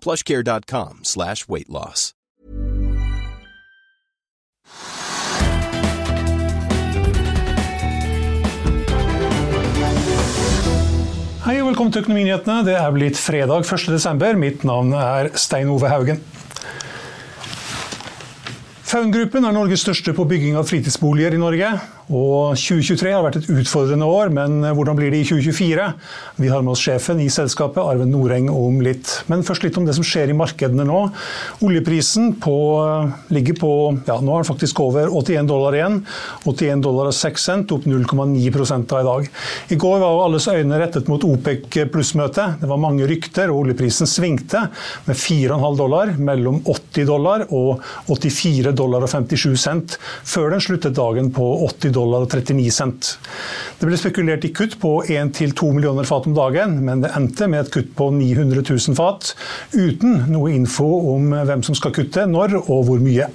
plushcare.com slash weight loss. Hei og velkommen til Økonominyhetene. Det er blitt fredag 1.12. Mitt navn er Stein Ove Haugen. Faun-gruppen er Norges største på bygging av fritidsboliger i Norge. Og 2023 har vært et utfordrende år, men hvordan blir det i 2024? Vi har med oss sjefen i selskapet, Arven Noreng, om litt. Men først litt om det som skjer i markedene nå. Oljeprisen på, ligger på ja, nå er den faktisk over 81 dollar igjen. 81 dollar og 6 cent, opp 0,9 av i dag. I går var alles øyne rettet mot OPEC pluss-møtet. Det var mange rykter, og oljeprisen svingte med 4,5 dollar mellom 80 dollar og 84 dollar og 57 cent, før den sluttet dagen på 80 dollar dollar og 39 cent. Det ble spekulert i kutt på 1-2 millioner fat om dagen, men det endte med et kutt på 900 000 fat, uten noe info om hvem som skal kutte, når og hvor mye.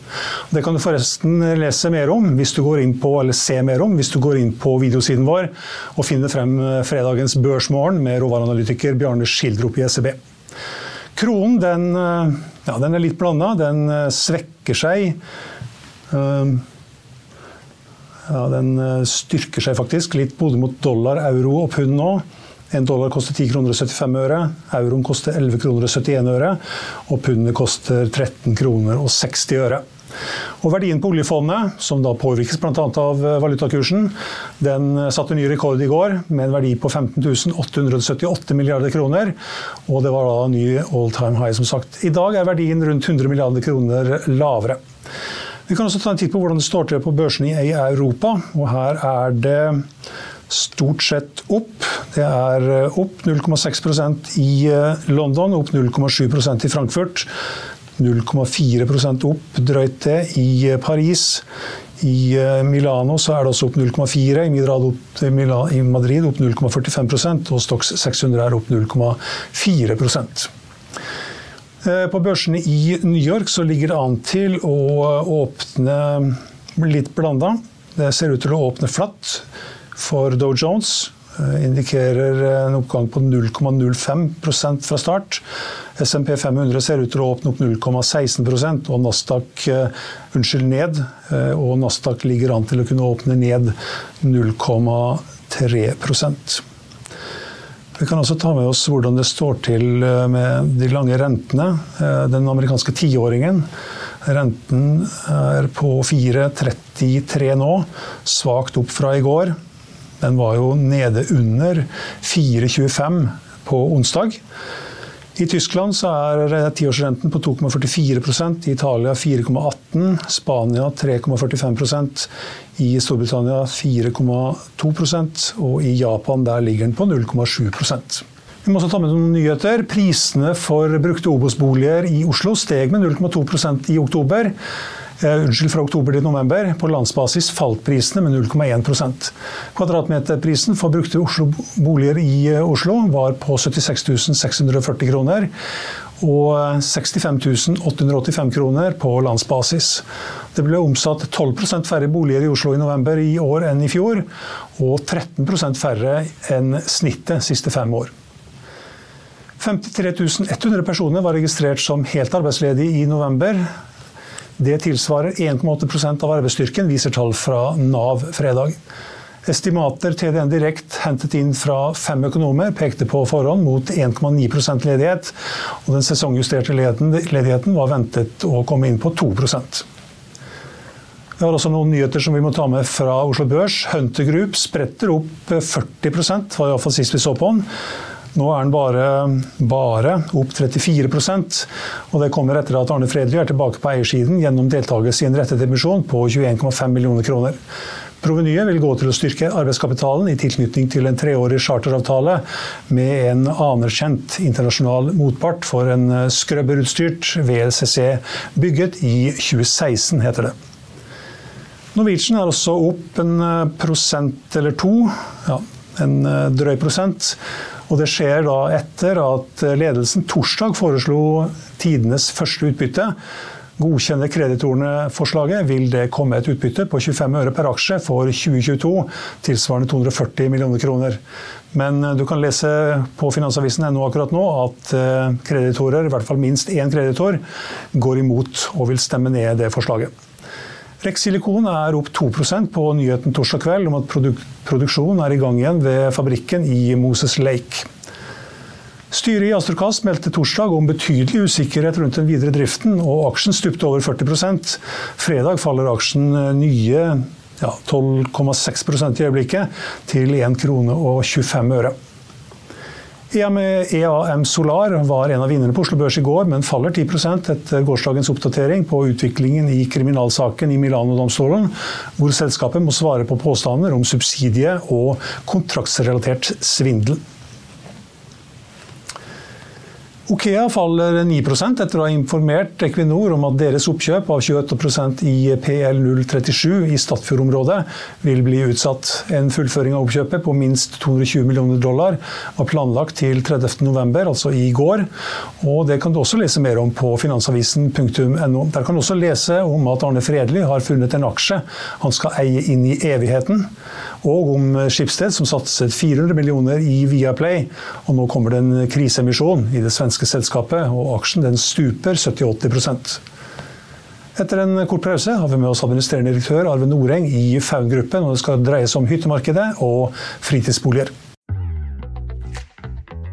Det kan du forresten lese mer om hvis du går inn på, eller se mer om hvis du går inn på videosiden vår og finner frem fredagens Børsmorgen med råvareanalytiker Bjarne Schildrup i SEB. Kronen den, ja, den er litt blanda. Den svekker seg. Ja, den eh, styrker seg faktisk litt både mot dollar, euro og pund nå. En dollar koster 10 kroner og 75 øre, euroen koster 11 kroner og 71 øre, og pundet koster 13 kroner og 60 øre. Og Verdien på oljefondet, som da påvirkes bl.a. av eh, valutakursen, den eh, satte ny rekord i går med en verdi på 15 878 milliarder kroner. Og det var da ny all time high, som sagt. I dag er verdien rundt 100 milliarder kroner lavere. Vi kan også ta en titt på hvordan det står til på børsene i Europa. og Her er det stort sett opp. Det er eh, opp 0,6% i eh, London, opp 0,7% i Frankfurt. 0,4 opp drøyt det i eh, Paris. I Milano så er det også opp 0,4, i Madrid opp 0,45% og Stox 600 er opp 0,4 Eh, på børsene i New York så ligger det an til å åpne litt blanda. Det ser ut til å åpne flatt for Dow Jones. Eh, indikerer en oppgang på 0,05% fra start. SMP 500 ser ut til å åpne opp 0,16% og Nasdaq uh, unnskyld, ned. Og Nasdaq ligger an til å kunne åpne ned 0,3 vi kan også ta med oss hvordan det står til eh, med de lange rentene. Eh, den amerikanske tiåringen. Renten er på 4,33 nå, svakt opp fra i går. Den var jo nede under 4,25 på onsdag. I Tyskland er tiårsrenten på 2,44% i Italia 4,18 Spania 3,45% i Storbritannia 4,2% og i Japan der ligger den på 0,7% vi må også ta med noen nyheter. Prisene for brukte Obos-boliger i Oslo steg med 0,2% i oktober. Uh, unnskyld, fra oktober til november. På landsbasis falt prisene med 0,1% Kvadratmeterprisen for brukte Oslo boliger i uh, Oslo var på 76 640 kroner. Og 65 885 kroner på landsbasis. Det ble omsatt 12% færre boliger i Oslo i november i år enn i fjor. Og 13% færre enn snittet siste fem år. 53 100 personer var registrert som helt arbeidsledige i november. Det tilsvarer 1,8% av arbeidsstyrken, viser tall fra Nav fredag. Estimater TDN Direkt hentet inn fra fem økonomer pekte på forhånd mot 1,9 ledighet, og den sesongjusterte ledigheten var ventet å komme inn på 2% vi har også noen nyheter som vi må ta med fra Oslo Børs. Hunter Group spretter opp 40% var iallfall sist vi så på den. Nå er den bare, bare opp 34% og Det kommer etter at Arne Fredly er tilbake på eiersiden gjennom deltakelse i en rettet emisjon på 21,5 millioner kroner. Provenyet vil gå til å styrke arbeidskapitalen i tilknytning til en treårig charteravtale med en anerkjent internasjonal motpart for en skrøbberutstyrt VLCC bygget i 2016, heter det. Norwegian er også opp en eh, prosent eller to, ja, en eh, drøy prosent. Og det skjer da etter at ledelsen torsdag foreslo tidenes første utbytte. Godkjenner kreditorene forslaget, vil det komme et utbytte på 25 øre per aksje for 2022, tilsvarende 240 millioner kroner. Men eh, du kan lese på finansavisen.no akkurat nå at kreditorer, i hvert fall minst én kreditor, går imot og vil stemme ned det forslaget. Rex Silikon er opp 2% på nyheten torsdag kveld om at produk produksjonen er i gang igjen ved fabrikken i Moses Lake. Styret i Astrokast meldte torsdag om betydelig usikkerhet rundt den videre driften, og aksjen stupte over 40% Fredag faller aksjen nye ja, 12,6% i øyeblikket, til 1 krone og 25 øre. EAM e Solar var en av vinnerne på Oslo Børs i går, men faller 10% etter gårsdagens oppdatering på utviklingen i kriminalsaken i Milano-domstolen, hvor selskapet må svare på påstander om subsidie og kontraktsrelatert svindel. Okea faller 9 etter å ha informert Equinor om at deres oppkjøp av 28% i PL 037 i Stadfjord-området vil bli utsatt. En fullføring av oppkjøpet på minst 220 millioner dollar var planlagt til 30.11, altså i går. Og Det kan du også lese mer om på finansavisen.no. Der kan du også lese om at Arne Fredli har funnet en aksje han skal eie inn i evigheten og om Schibsted, som satset 400 millioner i Viaplay. Og nå kommer det en kriseemisjon i det svenske selskapet, og aksjen den stuper 70-80% etter en kort pause har vi med oss administrerende direktør Arve Noreng i Faun-gruppen. og Det skal dreie seg om hyttemarkedet og fritidsboliger.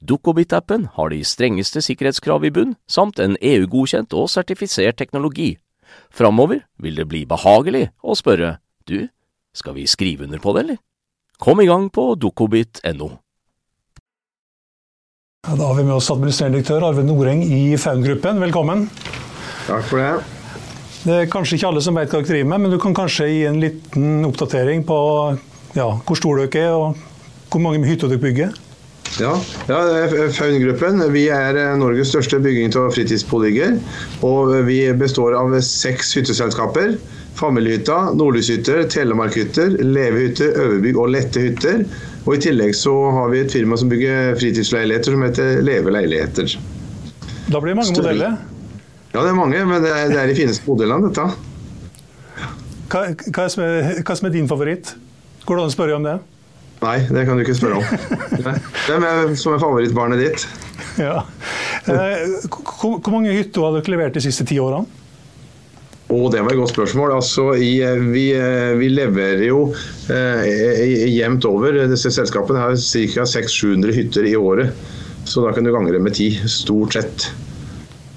Dukkobit-appen har de strengeste sikkerhetskrav i bunn, samt en EU-godkjent og sertifisert teknologi. Framover vil det bli behagelig å spørre du, skal vi skrive under på det, eller? Kom i gang på dukkobit.no. Ja, da har vi med oss administrerende direktør Arve Noreng i Faun-gruppen. Velkommen. Takk for det. Det er kanskje ikke alle som vet hva dere driver med, men du kan kanskje gi en liten oppdatering på ja, hvor stor dere er og hvor mange hytter dere bygger? Ja, ja Faun-gruppen vi er eh, Norges største bygging av fritidsboliger. Og vi består av seks hytteselskaper. Familiehytta, Nordlyshytter, Telemarkhytter, Levehytter, Øverbygg og Lette hytter. Og I tillegg så har vi et firma som bygger fritidsleiligheter som heter Leve leiligheter. Da blir det mange Større. modeller? Ja, det er mange, men det er, det er de fineste modellene, dette. Hva, hva, som er, hva som er din favoritt? Går det an å spørre om det? Nei, det kan du ikke spørre om. Hvem er som er favorittbarnet ditt? Ja. Hvor mange hytter har dere levert de siste ti årene? Oh, det var et godt spørsmål. Altså, i, vi, vi, leverer jo eh, jevnt over. Disse selskapene har ca. 600-700 hytter i året. Så da kan du gange det med ti, stort sett.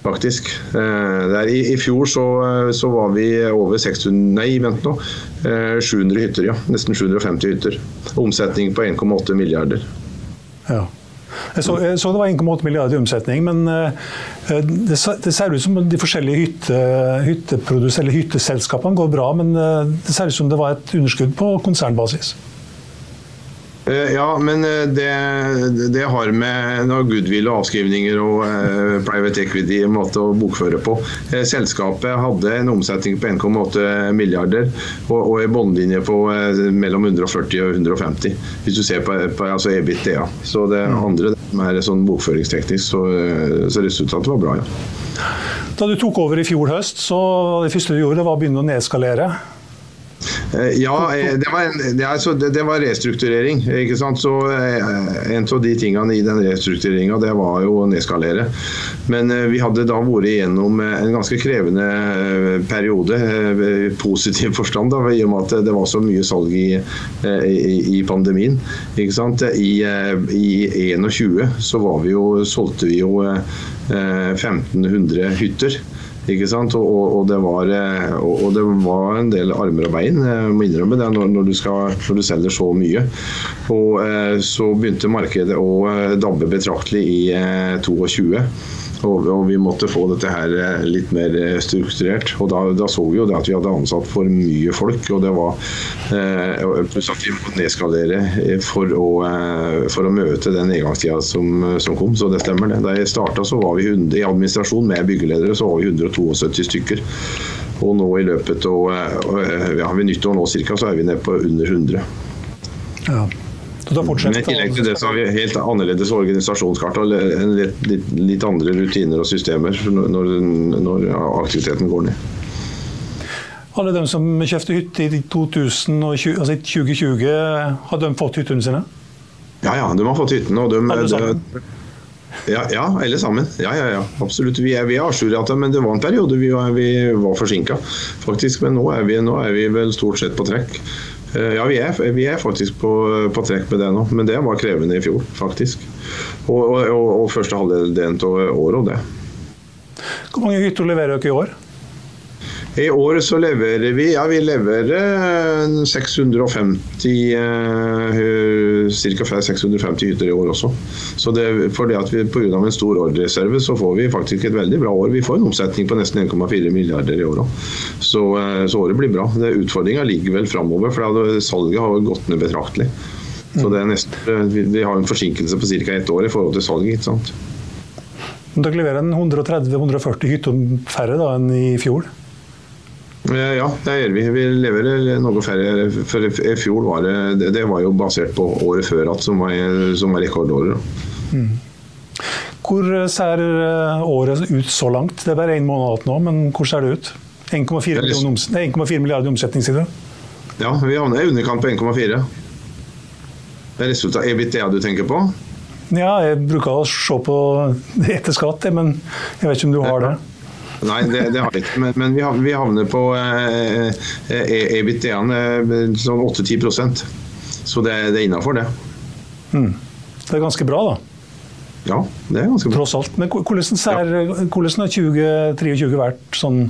Faktisk. Eh, i, I, fjor så, så, var vi over 600 Nei, vent nå. Eh, 700 hytter, ja. Nesten 750 hytter. Omsetning på 1,8 milliarder. Ja. Jeg så, jeg så det var 1,8 milliarder i omsetning, men det, det, ser ut som de forskjellige hytte, hytteprodus, hytteselskapene går bra, men det ser ut som det var et underskudd på konsernbasis. Eh, ja, men eh, det, det, har med goodwill og avskrivninger og eh, private equity måte å bokføre på. Selskapet hadde en omsetning på 1,8 milliarder og, og en båndlinje på mellom 140 og 150, hvis du ser på, på altså EBITDA. Så det mm. andre det er sånn bokføringsteknisk, så, så resultatet var bra, ja. Da du tok over i fjor høst, så det første du gjorde, var å begynne å nedskalere. Eh, ja, eh, det var, det, altså, det, var restrukturering. ikke sant? Så eh, En av de tingene i den restruktureringa det var jo å nedskalere. Men vi hadde da vært igjennom en ganske krevende periode, i positiv forstand, da, i og med at det var så mye salg i, i, i pandemien. ikke sant? I, i 21 så vi jo, solgte vi jo 1500 hytter. Ikke sant? Og, og, det var, eh, og, det var, en del armer og bein, jeg må innrømme det, når, når, du skal, når, du selger så mye. Og eh, så begynte markedet å eh, dabbe betraktelig i eh, 22. Og, og, vi måtte få dette her eh, litt mer eh, strukturert. Og da, da, så vi jo at vi hadde ansatt for mye folk. Og det var eh, pluss at vi måtte nedskalere for å, for å møte den nedgangstida som, som, kom. Så det stemmer, det. Da jeg starta, så var vi 100, i administrasjon med byggeledere så var vi 172 stykker. Og nå i løpet av ja, ved nyttår nå cirka, så er vi nede på under 100. Ja. Men i tillegg til det så har vi helt annerledes organisasjonskart og litt, litt, litt, andre rutiner og systemer når, når aktiviteten går ned. Alle de som kjøpte hytte i 2020, altså 2020, har de fått hyttene sine? Ja, ja, de har fått hyttene. Og de, alle sammen? Ja, ja, alle sammen. Ja, ja, ja, absolutt. Vi er, vi er ajourete, men det var en periode vi var, vi var forsinka, faktisk. Men nå er, vi, nå er vi vel stort sett på trekk. Eh, ja, vi er, vi er faktisk på, på, trekk med det nå, men det var krevende i fjor, faktisk. Og, og, og, og første halvdelen av året og det. Hvor mange hytter leverer dere i år? I år så leverer vi ja, vi leverer 650 ca. 650 hytter i år også. Så det, fordi at vi Pga. en stor ordrereserve så får vi faktisk et veldig bra år. Vi får en omsetning på nesten 1,4 milliarder i år òg. Så, eh, så, året blir bra. Utfordringa ligger vel framover, for salget har gått ned betraktelig. Så det er nesten, vi, har en forsinkelse på ca. ett år i forhold til salget. ikke sant? Dere leverer 130-140 hytter færre da enn i fjor? Eh, ja, det gjør vi. Vi leverer noe færre. For I fjor var det, det var jo basert på året før at som var, som var rekordåret. Mm. Hvor ser eh, året ut så langt? Det er bare én måned igjen nå, men hvor ser det ut? 1,4 milliarder omsetning, sier du? Ja, vi havner i underkant på 1,4. Det er resultatet EBITDA du tenker på? Ja, jeg bruker å se på det etter skatt, men jeg vet ikke om du har det. Nei, det, det har vi ikke. Men, men vi, havner på eh, EBIT-en sånn 8-10% Så det, det er innafor, det. Mm. Det er ganske bra, da. Ja, det er ganske bra. Tross alt. Men hvordan, er, hvordan har 2023 vært sånn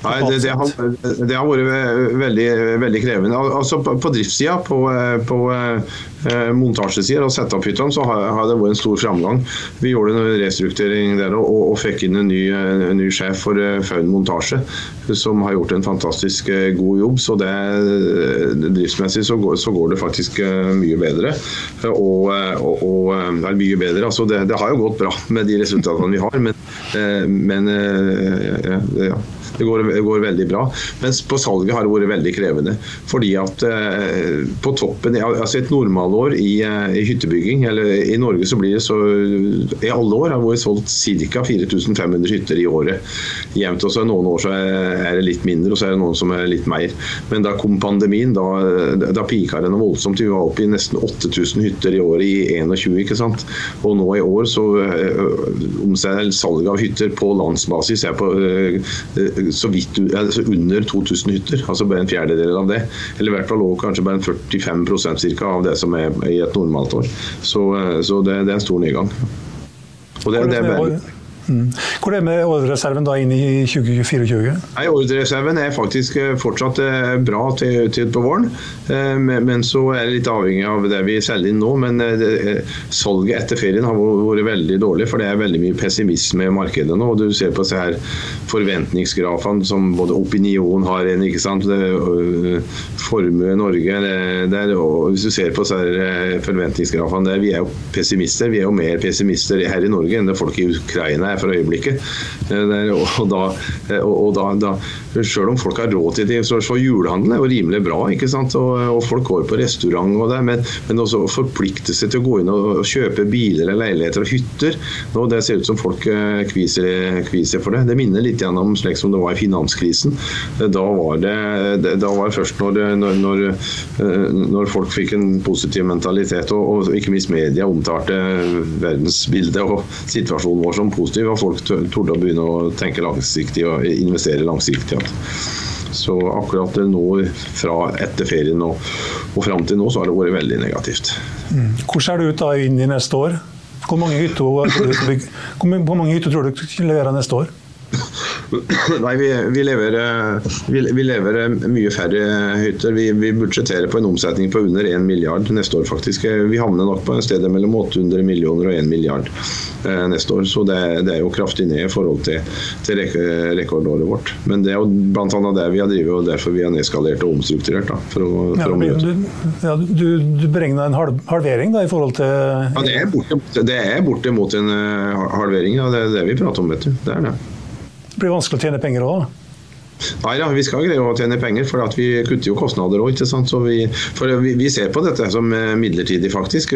Nei, det, det, har, det, har, vært veldig, veldig krevende. Altså På, driftssida, på, på eh, montasjesida og setup-hyttene, så har, har, det vært en stor framgang. Vi gjorde en restrukturering der og, og, fikk inn en ny, en ny sjef for uh, Faun montasje, som har gjort en fantastisk uh, god jobb. Så det, driftsmessig så går, så går det faktisk mye bedre. Og, og, og er mye bedre. Altså det, det, har jo gått bra med de resultatene vi har, men, men ja, Det går, går, veldig bra. Mens på salget har det vært veldig krevende. Fordi at eh, på toppen altså Et normalår i, eh, i, hyttebygging, eller i Norge så blir det så I alle år har det vært solgt ca. 4500 hytter i året. Jevnt. Og så Noen år så er det litt mindre, og så er det noen som er litt mer. Men da kom pandemien, da, da pika det noe voldsomt. Vi var oppe i nesten 8000 hytter i året i 21. ikke sant? Og nå i år så omsetter salget av hytter på landsbasis er på så vidt altså under 2000 hytter. Altså bare en fjerdedel av det. Eller i hvert fall kanskje bare en 45% cirka av det som er i et normalt år. Så, så det, det, er en stor nedgang. Og det, det er bare Mm. Hvor er det med ordrereserven da inn i 2024? Nei, Ordrereserven er faktisk eh, fortsatt eh, bra til, til på våren, eh, men så er det litt avhengig av det vi selger inn nå. Men salget etter ferien har vært veldig dårlig, for det er veldig mye pessimisme i markedet nå. og Du ser på disse her forventningsgrafene som både Opinion har en, ikke sant? Formue Norge det, det er, Hvis du ser på forventningsgrafene der, vi er jo pessimister. Vi er jo mer pessimister her i Norge enn det folk i Ukraina er for øyeblikket. Der, og da, eh, og da, da selv om folk har råd til det, så, så julehandelen er jo rimelig bra. ikke sant? Og, og folk går på restaurant og det, men, men også forplikte seg til å gå inn og, og kjøpe biler eller leiligheter og hytter. Nå, det ser ut som folk eh, kviser, kviser for det. Det minner litt om slik som det var i finanskrisen. Da var det, da var det først når, når, når, når, folk fikk en positiv mentalitet, og, og ikke minst media omtalte verdensbildet og situasjonen vår som positiv, og folk torde å begynne å tenke langsiktig og investere langsiktig. Så akkurat nå, fra etter ferien og, og fram til nå, så har det vært veldig negativt. Mm. Hvor ser det ut da inn i neste år? Hvor mange hytter tror du du leverer neste år? Nei, vi, vi, lever, vi, vi, lever, mye færre hytter. Vi, vi, budsjetterer på en omsetning på under 1 milliard neste år, faktisk. Vi havner nok på en sted mellom 800 millioner og 1 milliard eh, neste år. Så det, det, er jo kraftig ned i forhold til, til rekordåret vårt. Men det er jo bl.a. det vi har drevet, og derfor vi har nedskalert og omstrukturert. Da, for å, for ja, du, ja, du, du beregna en halvering da, i forhold til Ja, det er bortimot borte, en eh, halvering. Ja, det er det vi prater om, vet du. Det er det. Blir vanskelig å tjene penger òg? Nei da, vi skal greie å tjene penger, for vi kutter jo kostnader òg. Vi, vi, vi, ser på dette som eh, midlertidig, faktisk.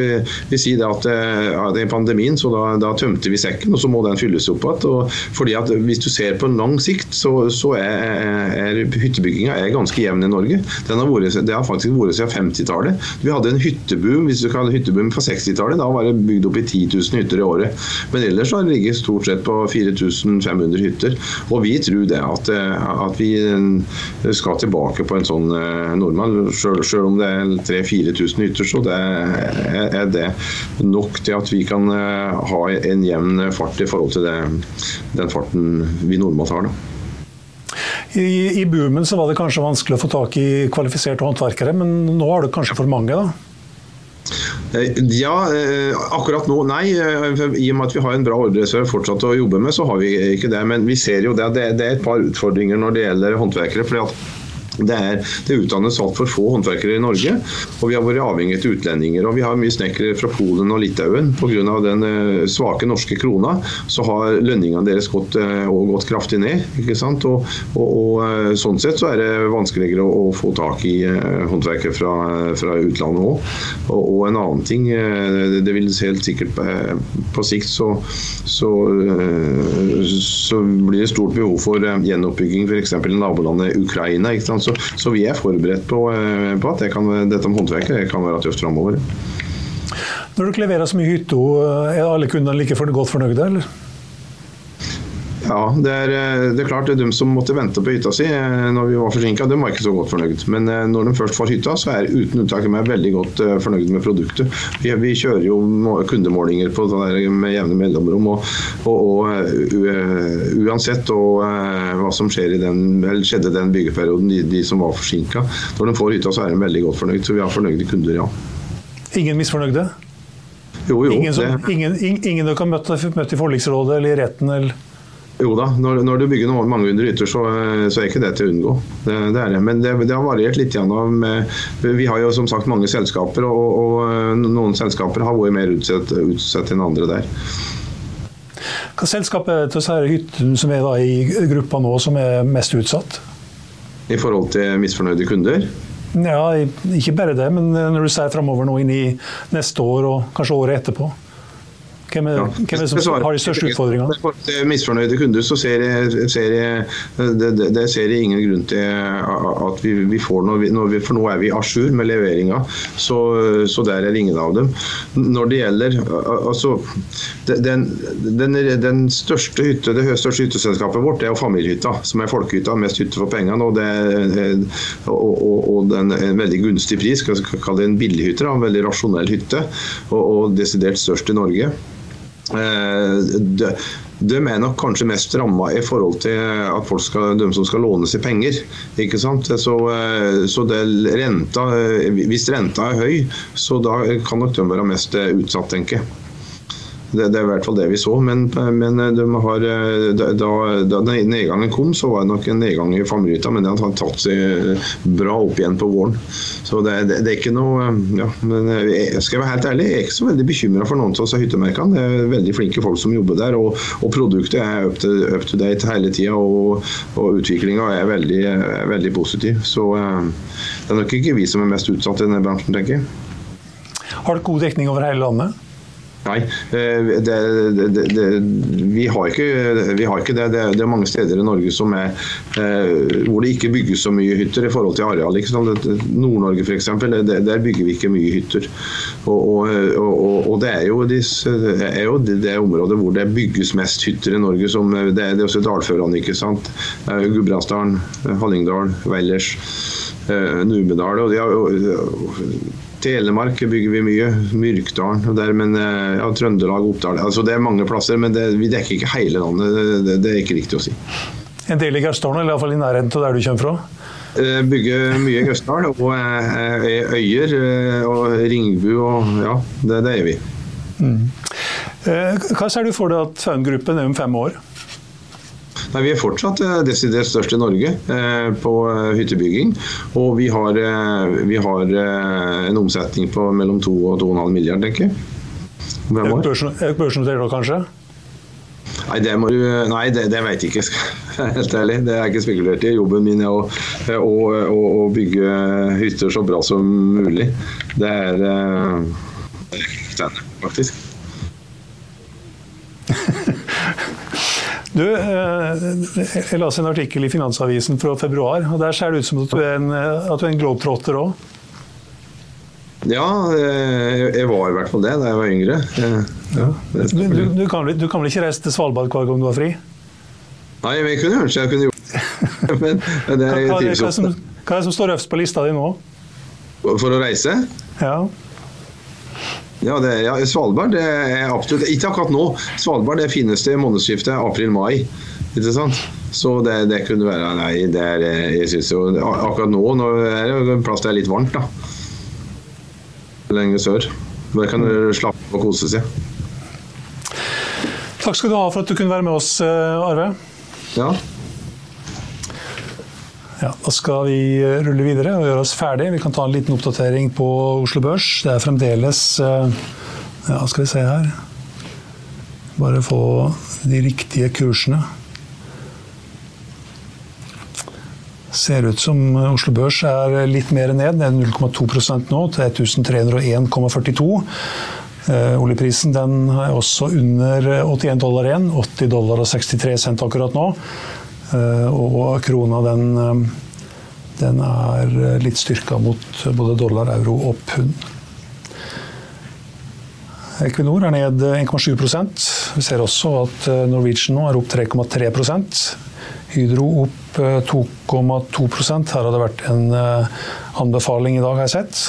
Vi sier at ja, det er pandemien, så da, da, tømte vi sekken, og så må den fylles opp igjen. Fordi at Hvis du ser på en lang sikt, så, så er, er hyttebygginga ganske jevn i Norge. Har vært, det har faktisk vært siden 50-tallet. Vi hadde en hytteboom hvis du kaller hytteboom på 60-tallet. Da var det bygd opp i 10 000 hytter i året. Men ellers har det ligget stort sett på 4500 hytter. Og vi tror det at, at at vi eh, skal tilbake på en sånn nordmann. Selv om det er 3000-4000 hytter, så det er det nok til at vi kan eh, ha en jevn fart i forhold til det, den farten vi nordmenn har. I, I boomen så var det kanskje vanskelig å få tak i kvalifiserte håndverkere, men nå har du kanskje for mange? da? Ja, akkurat nå nei. I og med at vi har en bra ordrereserve fortsatt å jobbe med, så har vi ikke det. Men vi ser jo det. Det er et par utfordringer når det gjelder håndverkere. fordi at det, er, det utdannes altfor få håndverkere i Norge, og vi har vært avhengig av utlendinger. og Vi har mye snekkere fra Polen og Litauen. Pga. den uh, svake norske krona så har lønningene deres gått, Og gått kraftig ned. ikke sant? Og, og, og uh, Sånn sett så er det vanskeligere å, få tak i håndverkere fra, fra utlandet òg. Og, og, en annen ting, det vil helt sikkert på sikt så, så, så blir det stort behov for gjenoppbygging f.eks. i nabolandet Ukraina. ikke sant? Så, så vi er forberedt på, eh, på at det kan, dette med håndverket kan være tøft framover. Når dere leverer så mye hytter, eh, er alle kundene like godt fornøyde? eller? Ja, det er, eh, det er klart det er de som måtte vente på hytta si når vi var forsinka, de var ikke så godt fornøyd. Men når de først får hytta, så er uten unntak meg veldig godt fornøyd med produktet. Vi, vi kjører jo kundemålinger på det med jevne mellomrom. Og, og, og uansett og, hva som skjer i den, eller skjedde den byggeperioden, de, de som var forsinka, når de får hytta, så er de veldig godt fornøyd. Så vi har fornøyde kunder, ja. Ingen misfornøyde? Jo, jo. Ingen, som, ingen, ingen dere har møtt, møtt i forliksrådet eller i retten? eller? Jo da, når, når, du bygger noe, mange hundre hytter, så, så, er ikke det til å unngå. Det, det er det. Men det, det, har variert litt gjennom Vi har jo som sagt mange selskaper, og, og noen selskaper har vært mer utsatt, utsatt enn andre der. Hva selskapet til disse hyttene som er i gruppa nå, som er mest utsatt? I forhold til misfornøyde kunder? Ja, ikke bare det, men når du ser framover nå inn i neste år og kanskje året etterpå. Hvem er, ja. hvem er det som har de største utfordringene? For misfornøyde kunder så ser jeg, ser jeg det, det, det, ser jeg ingen grunn til at vi, vi får noe, vi, For nå er vi à jour med leveringa, så, så, der er ingen av dem. Når det gjelder altså, den, den, den største hytte, Det største hytteselskapet vårt det er jo familiehytta, som er folkehytta. Mest hytte for pengene. Og, det, og, og, og den en veldig gunstig pris. Skal kalle det en billighytte. En veldig rasjonell hytte. Og, og desidert størst i Norge. Eh, de, de, er nok kanskje mest ramma i forhold til at folk skal, de som skal låne seg penger. ikke sant? Så, eh, så renta, Hvis renta er høy, så da kan nok de være mest utsatt, tenker jeg. Det, det, er i hvert fall det vi så. Men, men har, eh, da, da, nedgangen kom, så var det nok en nedgang i Famryta, men den har tatt seg bra opp igjen på våren. Så det, det, det er ikke noe eh, ja, men eh, jeg skal være helt ærlig, jeg er ikke så veldig bekymra for noen av disse hyttemerkene. Det er veldig flinke folk som jobber der, og, og produktet er up to, up to date hele tida. Og, og utviklinga er veldig, veldig positiv. Så det er nok ikke vi som er mest utsatt i denne bransjen, tenker jeg. Har du god dekning over hele landet? Nei, eh, det, det, det, vi, har ikke, vi, har ikke, det. Det er mange steder i Norge er, eh, hvor det ikke bygges så mye hytter i forhold til areal. Nord-Norge f.eks., der bygger vi ikke mye hytter. Og, og, og, og det, er jo, disse, er jo, det området hvor det bygges mest hytter i Norge. Som, det, er også dalførene. ikke sant? Eh, Gudbrandsdalen, Hallingdal, Valdres, Numedal. og de har Telemark bygger vi mye. Myrkdalen og der, men eh, ja, Trøndelag, Oppdal. Altså, det er mange plasser, men det, vi dekker ikke hele landet. Det, det, er ikke riktig å si. En del i Gausdalen, eller iallfall i nærheten av der du kommer fra? Eh, bygger mye i Gausdal, og er øyer og Ringbu og ja, det, det er vi. Mm. Hva ser du for deg at Faun-gruppen er om fem år? Nei, Vi er fortsatt eh, desidert størst i Norge eh, på eh, hyttebygging. Og vi har, vi har en omsetning på mellom 2 og 2,5 milliarder, tenker jeg. Økt børsnotert nå, kanskje? Nei, det, må du, nei, det, det vet jeg ikke, helt ærlig. Det er ikke spekulert i. Jobben min er å, å, å, å bygge hytter så bra som mulig. Det er, det er faktisk. Du, eh, jeg leste en artikkel i Finansavisen fra februar, og der ser det ut som at du er en, eh, at du er en globetrotter òg? Ja, eh, jeg var i hvert fall det da jeg var yngre. Ja, du, du, du, kan, du, kan, vel ikke reise til Svalbard hver gang du har fri? Nei, men jeg kunne kanskje jeg kunne gjort det. men, men det er hva, hva, hva, som, hva er det som står øverst på lista di nå? For å reise? Ja. Ja, det, ja, Svalbard det er absolutt Ikke akkurat nå. Svalbard er det fineste månedsskiftet april-mai. Ikke sant? Så det, det, kunne være Nei, det er jeg synes jo Akkurat nå, nå er det en plass det er litt varmt, da. Lenger sør. Der kan du slappe av og kose seg. Takk skal du ha for at du kunne være med oss, eh, Arve. Ja. Ja, da skal vi eh, rulle videre og gjøre oss ferdig. Vi kan ta en liten oppdatering på Oslo Børs. Det er fremdeles eh, Ja, skal vi se her Bare få de riktige kursene. Ser ut som Oslo Børs er litt mer ned, ned 0,2% nå, til 1301,42. Eh, oljeprisen den er også under 81 dollar igjen. 80 dollar og 63 cent akkurat nå. Eh, og krona den, eh, den er litt styrka mot både dollar, euro og pund. Equinor er ned 1,7% Vi ser også at eh, Norwegian nå er opp 3,3% Hydro opp 2,2 Her har det vært en anbefaling i dag, har jeg sett.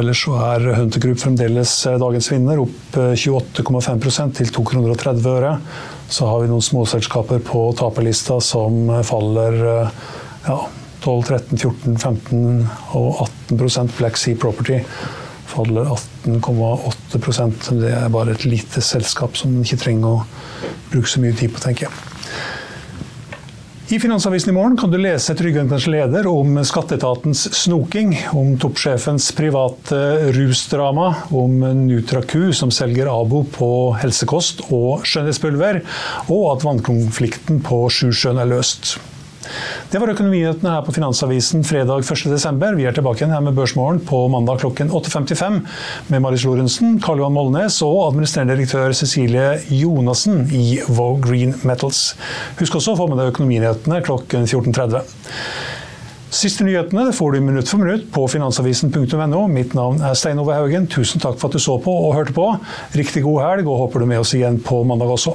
Ellers så er Hunter Group fremdeles dagens vinner, opp 28,5 til 2,30 kroner og 30 øre. Så har vi noen småselskaper på taperlista som faller ja, 12, 13, 14, 15 og 18 Black Sea Property faller 18,8% Det er bare et lite selskap som man ikke trenger å bruke så mye tid på, tenker jeg. I Finansavisen i morgen kan du lese Trygve leder om skatteetatens snoking, om toppsjefens private rusdrama, om Nutraku som selger Abo på helsekost og skjønnhetspulver, og at vannkonflikten på Sjusjøen er løst. Det var økonominyhetene her på Finansavisen fredag 1.12. Vi er tilbake igjen her med Børsmorgen på mandag klokken 8.55 med Maris Lorentzen, Karl Johan Molnes og administrerende direktør Cecilie Jonassen i Vogue Green Metals. Husk også å få med deg økonominyhetene klokken 14.30. Siste nyhetene får du minutt for minutt på finansavisen.no. Mitt navn er Stein Ove Haugen. Tusen takk for at du så på og hørte på. Riktig god helg, og håper du med oss igjen på mandag også.